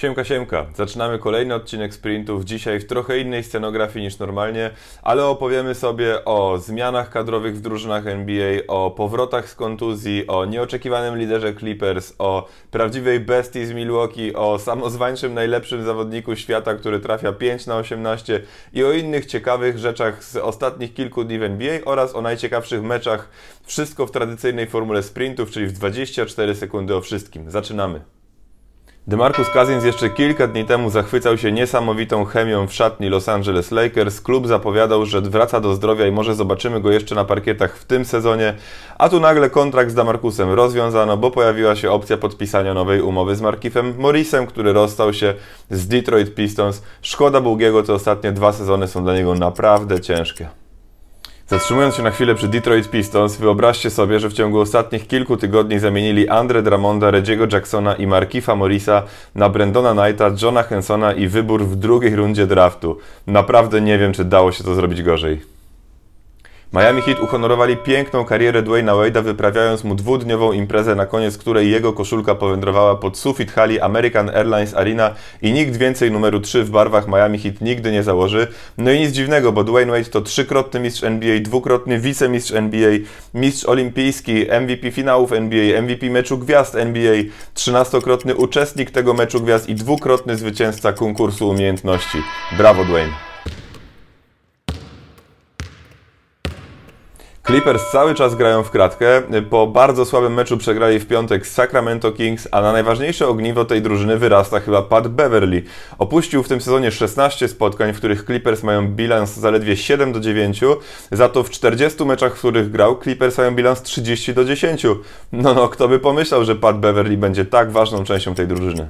Siemka, siemka. Zaczynamy kolejny odcinek sprintów. Dzisiaj w trochę innej scenografii niż normalnie, ale opowiemy sobie o zmianach kadrowych w drużynach NBA, o powrotach z kontuzji, o nieoczekiwanym liderze Clippers, o prawdziwej bestii z Milwaukee, o samozwańczym najlepszym zawodniku świata, który trafia 5 na 18 i o innych ciekawych rzeczach z ostatnich kilku dni w NBA oraz o najciekawszych meczach. Wszystko w tradycyjnej formule sprintów, czyli w 24 sekundy o wszystkim. Zaczynamy. DeMarcus Cousins jeszcze kilka dni temu zachwycał się niesamowitą chemią w szatni Los Angeles Lakers. Klub zapowiadał, że wraca do zdrowia i może zobaczymy go jeszcze na parkietach w tym sezonie. A tu nagle kontrakt z DeMarcusem rozwiązano, bo pojawiła się opcja podpisania nowej umowy z Markifem Morrisem, który rozstał się z Detroit Pistons. Szkoda Bułgiego, te ostatnie dwa sezony są dla niego naprawdę ciężkie. Zatrzymując się na chwilę przy Detroit Pistons, wyobraźcie sobie, że w ciągu ostatnich kilku tygodni zamienili Andre Drummonda, Reggie'ego Jacksona i Markifa Morrisa na Brendona Knighta, Johna Hensona i wybór w drugiej rundzie draftu. Naprawdę nie wiem, czy dało się to zrobić gorzej. Miami Heat uhonorowali piękną karierę Dwayna Wade'a, wyprawiając mu dwudniową imprezę, na koniec której jego koszulka powędrowała pod sufit hali American Airlines Arena i nikt więcej numeru 3 w barwach Miami Heat nigdy nie założy. No i nic dziwnego, bo Dwayne Wade to trzykrotny mistrz NBA, dwukrotny wicemistrz NBA, mistrz olimpijski, MVP finałów NBA, MVP meczu gwiazd NBA, trzynastokrotny uczestnik tego meczu gwiazd i dwukrotny zwycięzca konkursu umiejętności. Brawo Dwayne! Clippers cały czas grają w kratkę. Po bardzo słabym meczu przegrali w piątek Sacramento Kings, a na najważniejsze ogniwo tej drużyny wyrasta chyba Pat Beverly. Opuścił w tym sezonie 16 spotkań, w których Clippers mają bilans zaledwie 7 do 9, za to w 40 meczach, w których grał, Clippers mają bilans 30 do 10. No no, kto by pomyślał, że Pat Beverly będzie tak ważną częścią tej drużyny.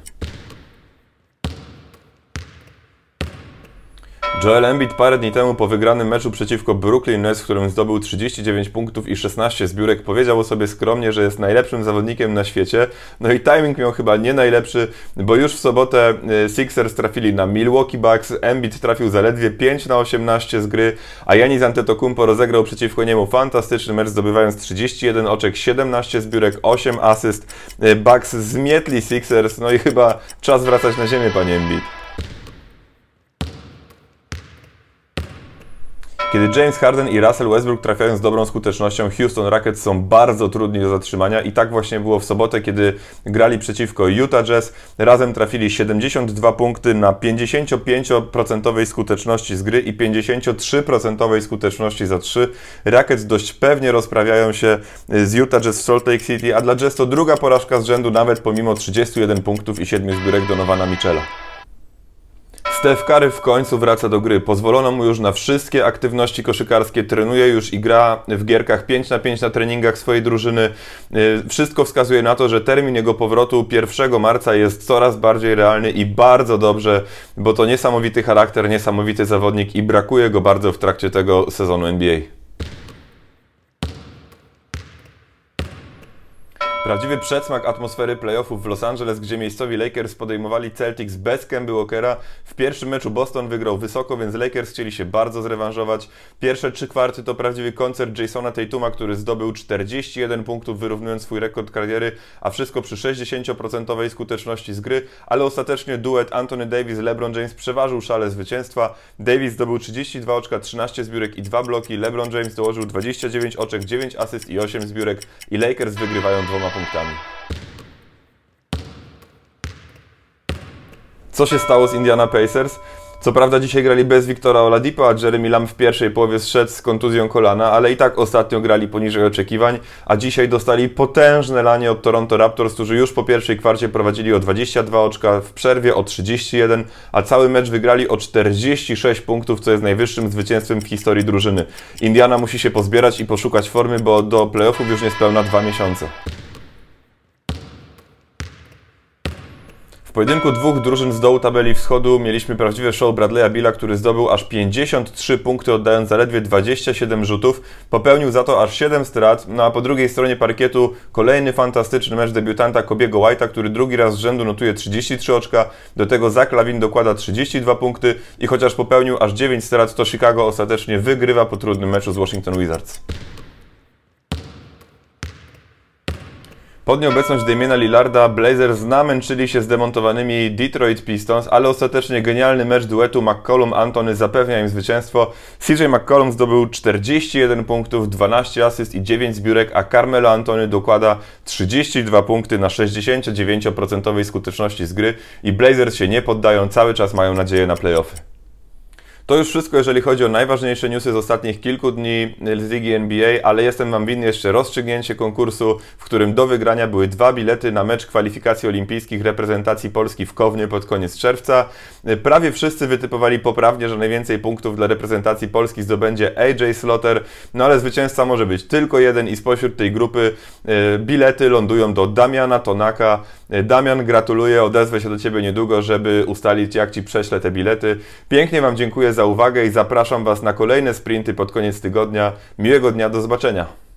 Joel Embiid parę dni temu po wygranym meczu przeciwko Brooklyn Nets, w którym zdobył 39 punktów i 16 zbiórek, powiedział o sobie skromnie, że jest najlepszym zawodnikiem na świecie. No i timing miał chyba nie najlepszy, bo już w sobotę y, Sixers trafili na Milwaukee Bucks, Embiid trafił zaledwie 5 na 18 z gry, a Janis Antetokounmpo rozegrał przeciwko niemu fantastyczny mecz, zdobywając 31 oczek, 17 zbiórek, 8 asyst. Y, Bucks zmietli Sixers, no i chyba czas wracać na ziemię, panie Embiid. Kiedy James Harden i Russell Westbrook trafiają z dobrą skutecznością, Houston Rockets są bardzo trudni do zatrzymania i tak właśnie było w sobotę, kiedy grali przeciwko Utah Jazz. Razem trafili 72 punkty na 55% skuteczności z gry i 53% skuteczności za 3. Rockets dość pewnie rozprawiają się z Utah Jazz w Salt Lake City, a dla Jazz to druga porażka z rzędu nawet pomimo 31 punktów i 7 zbiórek Donowana Michela. Steph Curry w końcu wraca do gry. Pozwolono mu już na wszystkie aktywności koszykarskie, trenuje już i gra w gierkach 5 na 5 na treningach swojej drużyny. Y, wszystko wskazuje na to, że termin jego powrotu 1 marca jest coraz bardziej realny i bardzo dobrze, bo to niesamowity charakter, niesamowity zawodnik i brakuje go bardzo w trakcie tego sezonu NBA. Prawdziwy przedsmak atmosfery playoffów w Los Angeles, gdzie miejscowi Lakers podejmowali Celtics bez Kemby Walkera. W pierwszym meczu Boston wygrał wysoko, więc Lakers chcieli się bardzo zrewanżować. Pierwsze trzy kwarty to prawdziwy koncert Jasona Tatuma, który zdobył 41 punktów, wyrównując swój rekord kariery, a wszystko przy 60% skuteczności z gry, ale ostatecznie duet Anthony Davis-LeBron James przeważył szale zwycięstwa. Davis zdobył 32 oczka, 13 zbiórek i 2 bloki. LeBron James dołożył 29 oczek, 9 asyst i 8 zbiórek i Lakers wygrywają dwoma punktami. Co się stało z Indiana Pacers? Co prawda dzisiaj grali bez Wiktora Oladipo, a Jeremy Lamb w pierwszej połowie zszedł z kontuzją kolana, ale i tak ostatnio grali poniżej oczekiwań, a dzisiaj dostali potężne lanie od Toronto Raptors, którzy już po pierwszej kwarcie prowadzili o 22 oczka, w przerwie o 31, a cały mecz wygrali o 46 punktów, co jest najwyższym zwycięstwem w historii drużyny. Indiana musi się pozbierać i poszukać formy, bo do playoffów już niespełna dwa miesiące. W pojedynku dwóch drużyn z dołu tabeli wschodu mieliśmy prawdziwe show Bradley'a Billa, który zdobył aż 53 punkty, oddając zaledwie 27 rzutów. Popełnił za to aż 7 strat, no a po drugiej stronie parkietu kolejny fantastyczny mecz debiutanta Kobiego White'a, który drugi raz z rzędu notuje 33 oczka. Do tego Zach Lawin dokłada 32 punkty i chociaż popełnił aż 9 strat, to Chicago ostatecznie wygrywa po trudnym meczu z Washington Wizards. Pod nieobecność Damiena Lillarda Blazers namęczyli się z demontowanymi Detroit Pistons, ale ostatecznie genialny mecz duetu McCollum-Antony zapewnia im zwycięstwo. CJ McCollum zdobył 41 punktów, 12 asyst i 9 zbiórek, a Carmelo Antony dokłada 32 punkty na 69% skuteczności z gry i Blazers się nie poddają, cały czas mają nadzieję na playoffy. To już wszystko, jeżeli chodzi o najważniejsze newsy z ostatnich kilku dni z Ligi NBA, ale jestem Wam winny jeszcze rozstrzygnięcie konkursu, w którym do wygrania były dwa bilety na mecz kwalifikacji olimpijskich reprezentacji Polski w Kownie pod koniec czerwca. Prawie wszyscy wytypowali poprawnie, że najwięcej punktów dla reprezentacji Polski zdobędzie AJ Slaughter, no ale zwycięzca może być tylko jeden i spośród tej grupy e, bilety lądują do Damiana Tonaka. E, Damian, gratuluję, odezwę się do Ciebie niedługo, żeby ustalić jak Ci prześlę te bilety. Pięknie Wam dziękuję za uwagę i zapraszam Was na kolejne sprinty pod koniec tygodnia. Miłego dnia, do zobaczenia.